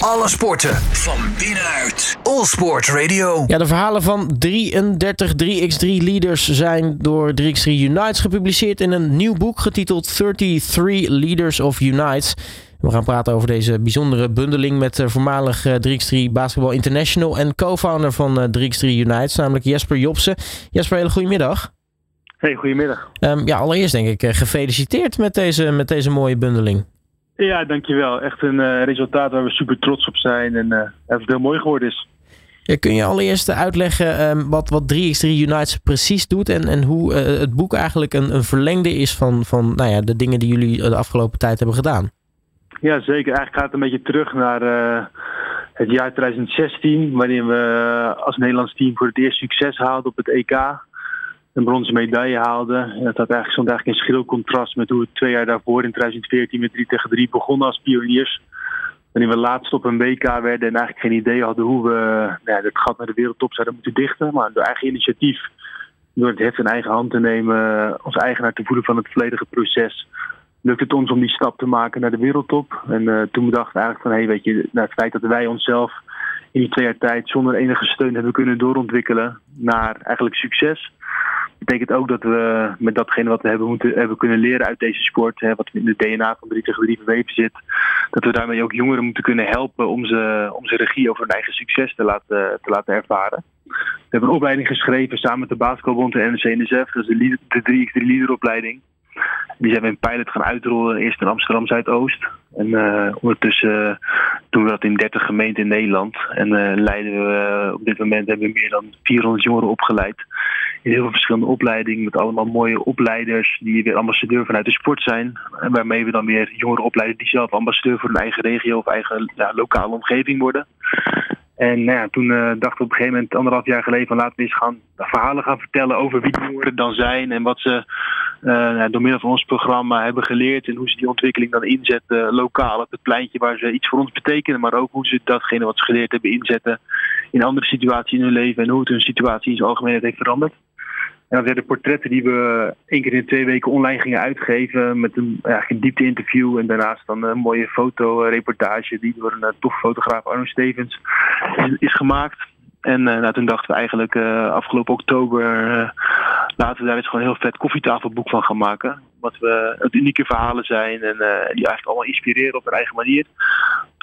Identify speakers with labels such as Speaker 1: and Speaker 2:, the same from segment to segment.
Speaker 1: Alle sporten van binnenuit. All Sport Radio.
Speaker 2: Ja, de verhalen van 33 3x3 leaders zijn door 3x3 Unites gepubliceerd in een nieuw boek getiteld 33 Leaders of Unites. We gaan praten over deze bijzondere bundeling met uh, voormalig uh, 3x3 Basketball International en co-founder van uh, 3x3 Unites, namelijk Jesper Jobsen. Jesper, hele goedemiddag.
Speaker 3: Hey, goedemiddag.
Speaker 2: Um, ja, allereerst denk ik gefeliciteerd met deze, met deze mooie bundeling.
Speaker 3: Ja, dankjewel. Echt een uh, resultaat waar we super trots op zijn en uh, het heel mooi geworden is.
Speaker 2: Ja, kun je allereerst uitleggen um, wat, wat 3x3 Unites precies doet en, en hoe uh, het boek eigenlijk een, een verlengde is van, van nou ja, de dingen die jullie de afgelopen tijd hebben gedaan?
Speaker 3: Ja, zeker. Eigenlijk gaat het een beetje terug naar het jaar 2016, waarin we als Nederlands team voor het eerst succes haalden op het EK een bronzen medaille haalde. Dat eigenlijk, stond eigenlijk in schril contrast met hoe we twee jaar daarvoor in 2014 met 3 tegen 3 begonnen als pioniers. Waarin we laatst op een WK werden en eigenlijk geen idee hadden hoe we nou het gat naar de wereldtop zouden moeten dichten. Maar door eigen initiatief, door het heft in eigen hand te nemen, ons eigenaar te voelen van het volledige proces, lukte het ons om die stap te maken naar de wereldtop. En uh, toen bedachten we eigenlijk van, hey, weet je, naar het feit dat wij onszelf in die twee jaar tijd zonder enige steun hebben kunnen doorontwikkelen naar eigenlijk succes betekent ook dat we met datgene wat we hebben, moeten, hebben kunnen leren uit deze sport, hè, wat in de DNA van 3 tegen 3 verweven zit, dat we daarmee ook jongeren moeten kunnen helpen om ze, om ze regie over hun eigen succes te laten, te laten ervaren. We hebben een opleiding geschreven samen met de Basketbalbond en NCNSF, dat is de, de 3x3 leaderopleiding. Die zijn we in pilot gaan uitrollen, eerst in Amsterdam Zuidoost. En uh, ondertussen doen we dat in 30 gemeenten in Nederland. En uh, leiden we op dit moment hebben we meer dan 400 jongeren opgeleid. In heel veel verschillende opleidingen met allemaal mooie opleiders die weer ambassadeur vanuit de sport zijn. En waarmee we dan weer jongeren opleiden die zelf ambassadeur voor hun eigen regio of eigen ja, lokale omgeving worden. En nou ja, toen uh, dachten we op een gegeven moment, anderhalf jaar geleden, van laten we eens gaan verhalen gaan vertellen over wie die jongeren dan zijn en wat ze uh, door middel van ons programma hebben geleerd en hoe ze die ontwikkeling dan inzetten lokaal op het pleintje waar ze iets voor ons betekenen, maar ook hoe ze datgene wat ze geleerd hebben inzetten in andere situaties in hun leven en hoe het hun situatie in zijn algemeenheid heeft veranderd. En dat de portretten die we één keer in twee weken online gingen uitgeven. Met een, eigenlijk een diepte interview. En daarnaast dan een mooie fotoreportage die door een tof fotograaf Arno Stevens is, gemaakt. En uh, nou, toen dachten we eigenlijk uh, afgelopen oktober laten we daar eens gewoon een heel vet koffietafelboek van gaan maken. Wat we het unieke verhalen zijn en die eigenlijk allemaal inspireren op hun eigen manier.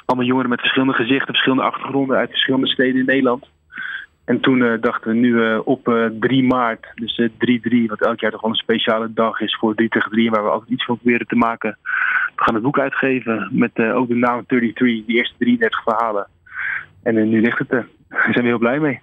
Speaker 3: Allemaal jongeren met verschillende gezichten, verschillende achtergronden uit verschillende steden in Nederland. En toen uh, dachten we nu uh, op uh, 3 maart, dus 3-3, wat elk jaar toch wel een speciale dag is voor 3 tegen 3, waar we altijd iets van proberen te maken. We gaan het boek uitgeven met ook de naam 33, die eerste 33 verhalen. En nu ligt het er. Daar zijn we heel blij mee.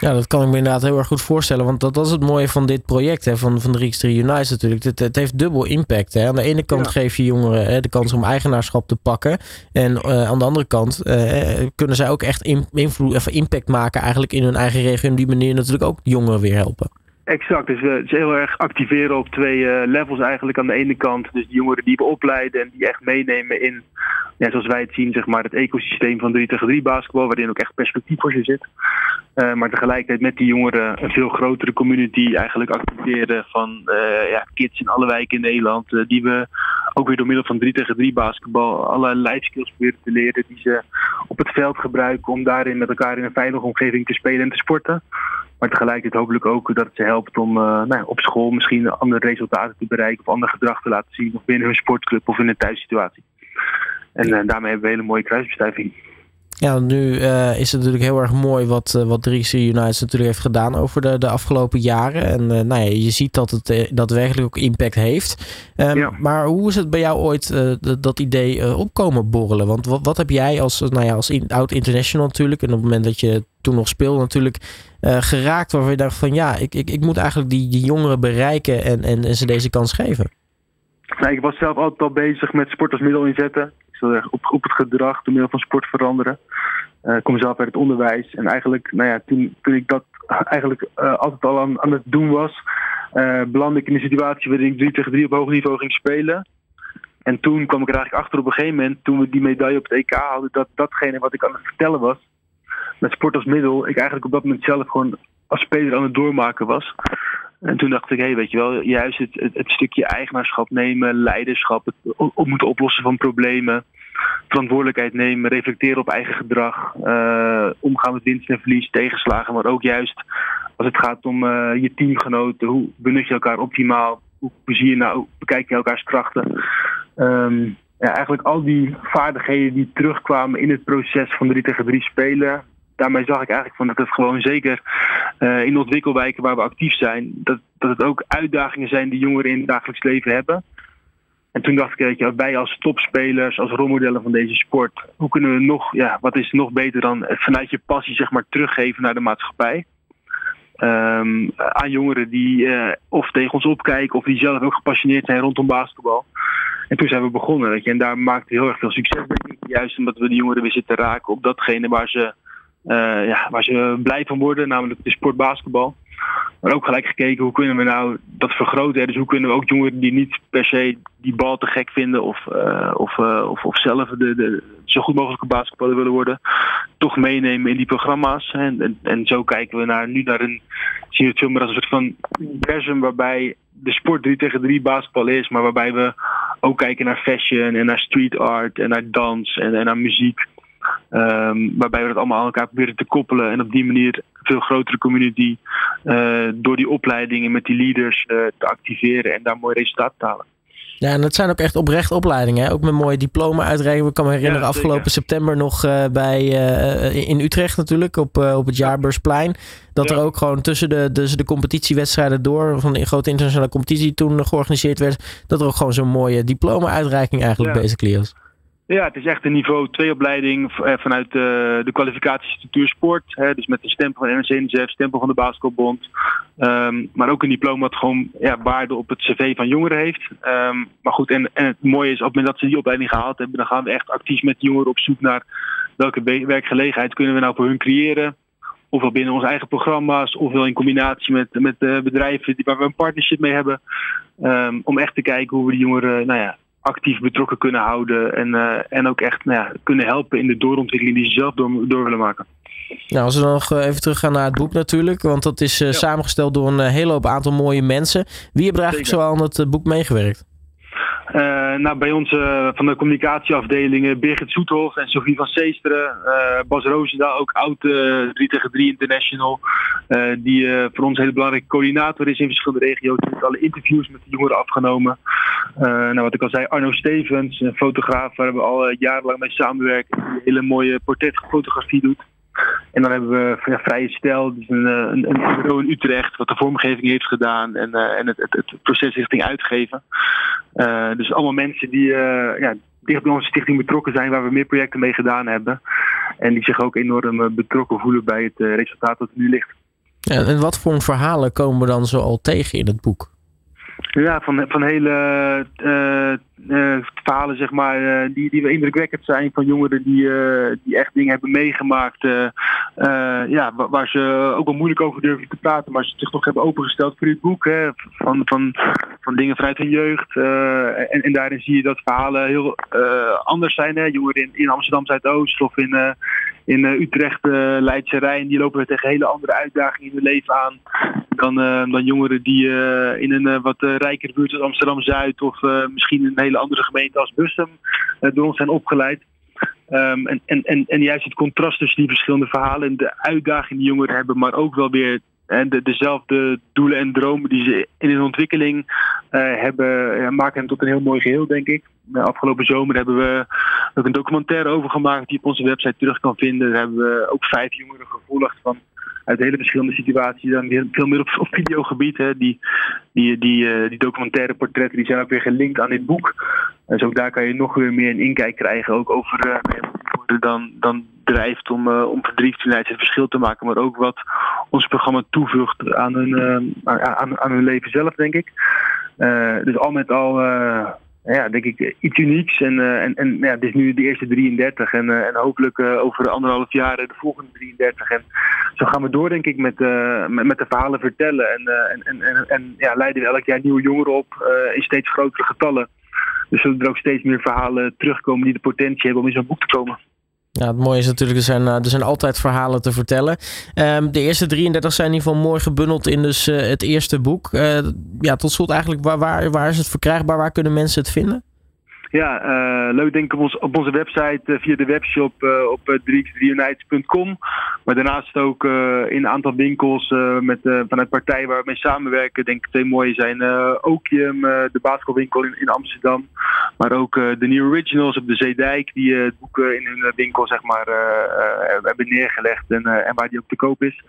Speaker 2: Ja, dat kan ik me inderdaad heel erg goed voorstellen. Want dat, dat is het mooie van dit project, hè, van, van de Rieks 3 United natuurlijk. Het, het heeft dubbel impact. Hè. Aan de ene kant ja. geef je jongeren hè, de kans om eigenaarschap te pakken. En uh, aan de andere kant uh, kunnen zij ook echt invloed, of impact maken eigenlijk in hun eigen regio. En die manier natuurlijk ook jongeren weer helpen.
Speaker 3: Exact, dus we zijn heel erg activeren op twee uh, levels eigenlijk. Aan de ene kant dus de jongeren die we opleiden en die echt meenemen in, ja, zoals wij het zien, zeg maar, het ecosysteem van 3 tegen 3 basketbal, waarin ook echt perspectief voor ze zit. Uh, maar tegelijkertijd met die jongeren een veel grotere community eigenlijk activeren van ja, kids in alle wijken in Nederland. Die we ook weer door middel van 3 tegen 3 basketbal alle life skills proberen te leren. Die ze op het veld gebruiken om daarin met elkaar in een veilige omgeving te spelen en te sporten. Maar tegelijkertijd hopelijk ook dat het ze helpt om uh, nou, op school misschien andere resultaten te bereiken of ander gedrag te laten zien. Of binnen hun sportclub of in een thuissituatie. En uh, daarmee hebben we een hele mooie kruisbestuiving.
Speaker 2: Ja, nu uh, is het natuurlijk heel erg mooi wat, uh, wat 3C United natuurlijk heeft gedaan over de, de afgelopen jaren. En uh, nou ja, je ziet dat het daadwerkelijk ook impact heeft. Um, ja. Maar hoe is het bij jou ooit dat idee opkomen borrelen? Want wat, wat heb jij als, nou ja, als in, oud international natuurlijk, en op het moment dat je toen nog speelde natuurlijk, geraakt waarvan je dacht van ja, ik, ik, ik moet eigenlijk die, die jongeren bereiken en, en, en ze deze kans geven?
Speaker 3: Nou, ik was zelf altijd al bezig met sport als middel inzetten op, op het gedrag door middel van sport veranderen. Uh, ik kom zelf uit het onderwijs. En eigenlijk, nou ja, toen, ik dat eigenlijk uh, altijd al aan, aan het doen was, uh, belandde ik in een situatie waarin ik 3 tegen 3 op hoog niveau ging spelen. En toen kwam ik er eigenlijk achter op een gegeven moment, toen we die medaille op het EK hadden, dat datgene wat ik aan het vertellen was, met sport als middel, ik eigenlijk op dat moment zelf gewoon als speler aan het doormaken was. En toen dacht ik, hé, weet je wel, juist het, het, stukje eigenaarschap nemen, leiderschap, het op moeten oplossen van problemen, verantwoordelijkheid nemen, reflecteren op eigen gedrag, omgaan met winst en verlies, tegenslagen, maar ook juist als het gaat om je teamgenoten, hoe benut je elkaar optimaal, hoe zie je nou, bekijk je elkaars krachten. Ehm, ja, eigenlijk al die vaardigheden die terugkwamen in het proces van 3 tegen 3 spelen. Daarmee zag ik eigenlijk van dat het gewoon zeker uh, in ontwikkelwijken waar we actief zijn, dat, dat het ook uitdagingen zijn die jongeren in het dagelijks leven hebben. En toen dacht ik, weet je, wij als topspelers, als rolmodellen van deze sport, hoe kunnen we nog, ja, wat is nog beter dan vanuit je passie zeg maar teruggeven naar de maatschappij? Um, aan jongeren die uh, of tegen ons opkijken of die zelf ook gepassioneerd zijn rondom basketbal. En toen zijn we begonnen. Weet je, en daar maakte heel erg veel succes, ik. Juist omdat we de jongeren weer zitten raken op datgene waar ze, ja, waar ze blij van worden, namelijk de sport basketbal. Maar ook gelijk gekeken hoe kunnen we nou dat vergroten. Dus hoe kunnen we ook jongeren die niet per se die bal te gek vinden of, uh, of, uh, of, of zelf de, de, zo goed mogelijke basketballer willen worden, toch meenemen in die programma's. En, en, en zo kijken we naar, nu naar een, zien we het veel meer als een soort van universum waarbij de sport 3 tegen 3 basketbal is, maar waarbij we ook kijken naar fashion en naar street art en naar dans en, en naar muziek. Um, waarbij we dat allemaal aan elkaar proberen te koppelen en op die manier een veel grotere community uh, door die opleidingen met die leaders uh, te activeren en daar mooi resultaat te halen.
Speaker 2: Ja, en dat zijn ook echt oprecht opleidingen. Hè? Ook met mooie diploma-uitreiking. Ik kan me herinneren, ja, afgelopen september nog uh, bij, in Utrecht natuurlijk, op, op het Jaarbeursplein. Dat ja. er ook gewoon tussen de, tussen de competitiewedstrijden door, van een grote internationale competitie toen georganiseerd werd, dat er ook gewoon zo'n mooie diploma-uitreiking eigenlijk ja. basically was.
Speaker 3: Ja, het is echt een niveau 2 opleiding vanuit uh, de kwalificatiestructuur sport. Hè, dus met de stempel van NRC-NSF, stempel van de Basketbalbond. Um, maar ook een diploma dat gewoon ja, waarde op het cv van jongeren heeft. Um, maar goed, en, en, het mooie is, op het moment dat ze die opleiding gehaald hebben, dan gaan we echt actief met jongeren op zoek naar welke werkgelegenheid kunnen we nou voor hun creëren. Ofwel binnen onze eigen programma's, ofwel in combinatie met, met uh, bedrijven waar we een partnership mee hebben. Um, om echt te kijken hoe we die jongeren nou ja, actief betrokken kunnen houden. En, uh, en ook echt nou ja, kunnen helpen in de doorontwikkeling die ze zelf door, door willen maken.
Speaker 2: Nou, als we dan nog even teruggaan naar het boek natuurlijk. Want dat is ja. samengesteld door een hele hoop aantal mooie mensen. Wie heeft er eigenlijk Zeker. zo aan het boek meegewerkt?
Speaker 3: Uh, nou, bij ons uh, van de communicatieafdelingen Birgit Soethof en Sofie van Seesteren. Uh, Bas Roosendaal, ook oud 3 tegen 3 international. die voor ons een hele belangrijke coördinator is in verschillende regio's. Die heeft alle interviews met de jongeren afgenomen. nou, wat ik al zei, Arno Stevens, een fotograaf waar we al jarenlang mee samenwerken. Die een hele mooie portretfotografie doet. En dan hebben we Vrije Stijl, dus een, een, een bureau in Utrecht, wat de vormgeving heeft gedaan en, uh, en het, het, het, proces richting uitgeven. Uh, dus allemaal mensen die ja, dicht bij onze stichting betrokken zijn, waar we meer projecten mee gedaan hebben. En die zich ook enorm betrokken voelen bij het resultaat dat er nu ligt.
Speaker 2: Ja, en wat voor verhalen komen we dan zo al tegen in het boek?
Speaker 3: Ja, van, van hele uh, verhalen, zeg maar, uh, die, die we indrukwekkend zijn van jongeren die, die echt dingen hebben meegemaakt. ja, waar, waar, ze ook wel moeilijk over durven te praten, maar ze zich toch hebben opengesteld voor dit boek. Hè, van, van, van dingen vanuit hun jeugd. en, en daarin zie je dat verhalen heel anders zijn. Hè. Jongeren in, in Amsterdam Zuidoost of in, in Utrecht, Leidse Rijn, die lopen tegen hele andere uitdagingen in hun leven aan dan, dan jongeren die in een wat rijkere buurt als Amsterdam Zuid of misschien een hele andere gemeente als Bussum door ons zijn opgeleid. Um, en, en, en, en juist het contrast tussen die verschillende verhalen en de uitdagingen die jongeren hebben, maar ook wel weer en de, dezelfde doelen en dromen die ze in hun ontwikkeling uh, hebben, maken hem tot een heel mooi geheel, denk ik. Afgelopen zomer hebben we ook een documentaire over gemaakt die op onze website terug kan vinden. Daar hebben we ook vijf jongeren gevolgd van uit hele verschillende situaties. Dan weer veel meer op, op videogebied. Hè. Die, die, die, uh, die documentaire portretten die zijn ook weer gelinkt aan dit boek. Dus ook daar kan je nog weer meer een inkijk krijgen. Ook over uh, dan, dan drijft om, uh, om verdrieftigheid het verschil te maken. Maar ook wat ons programma toevoegt aan hun, aan, aan hun leven zelf, denk ik. Dus al met al ja, denk ik iets unieks. En, uh, en, en ja, dit is nu de eerste 33 en, uh, en hopelijk uh, over anderhalf jaar de volgende 33. En zo gaan we door, denk ik, met, met, met, de verhalen vertellen. En, en, en, en, ja, leiden we elk jaar nieuwe jongeren op in steeds grotere getallen. Dus zullen er ook steeds meer verhalen terugkomen die de potentie hebben om in zo'n boek te komen.
Speaker 2: Ja, het mooie is natuurlijk, er zijn, er zijn altijd verhalen te vertellen. Um, de eerste 33 zijn in ieder geval mooi gebundeld in dus, uh, het eerste boek. Uh, ja, tot slot eigenlijk, waar, waar, is het verkrijgbaar? Waar kunnen mensen het vinden?
Speaker 3: Ja, leuk denk ik op, onze website via de webshop op uh, 3x3united.com. Maar daarnaast ook in een aantal winkels met, vanuit partijen waar we mee samenwerken. Denk twee mooie zijn Okium, de basketbalwinkel in, in Amsterdam. Maar ook de New Originals op de Zeedijk, die het boeken in hun winkel zeg maar, hebben neergelegd en, en waar die ook te koop is.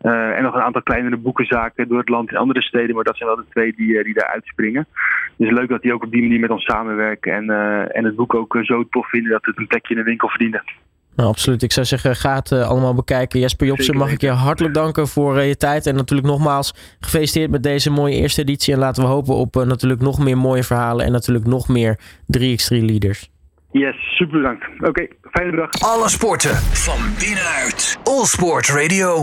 Speaker 3: en nog een aantal kleinere boekenzaken door het land in andere steden. Maar dat zijn wel de twee die, die daar uitspringen. Dus leuk dat die ook op die manier met ons samenwerken. En, en het boek ook zo tof vinden dat het een plekje in de winkel verdiende.
Speaker 2: Nou, absoluut. Ik zou zeggen, ga het uh, allemaal bekijken. Jesper Jobsen, mag ik je hartelijk danken voor uh, je tijd. En natuurlijk nogmaals gefeliciteerd met deze mooie eerste editie. En laten we hopen op uh, natuurlijk nog meer mooie verhalen. En natuurlijk nog meer 3x3 leaders.
Speaker 3: Yes, super bedankt. Oké, okay, fijne dag.
Speaker 1: Alle sporten van binnenuit. All Sport Radio.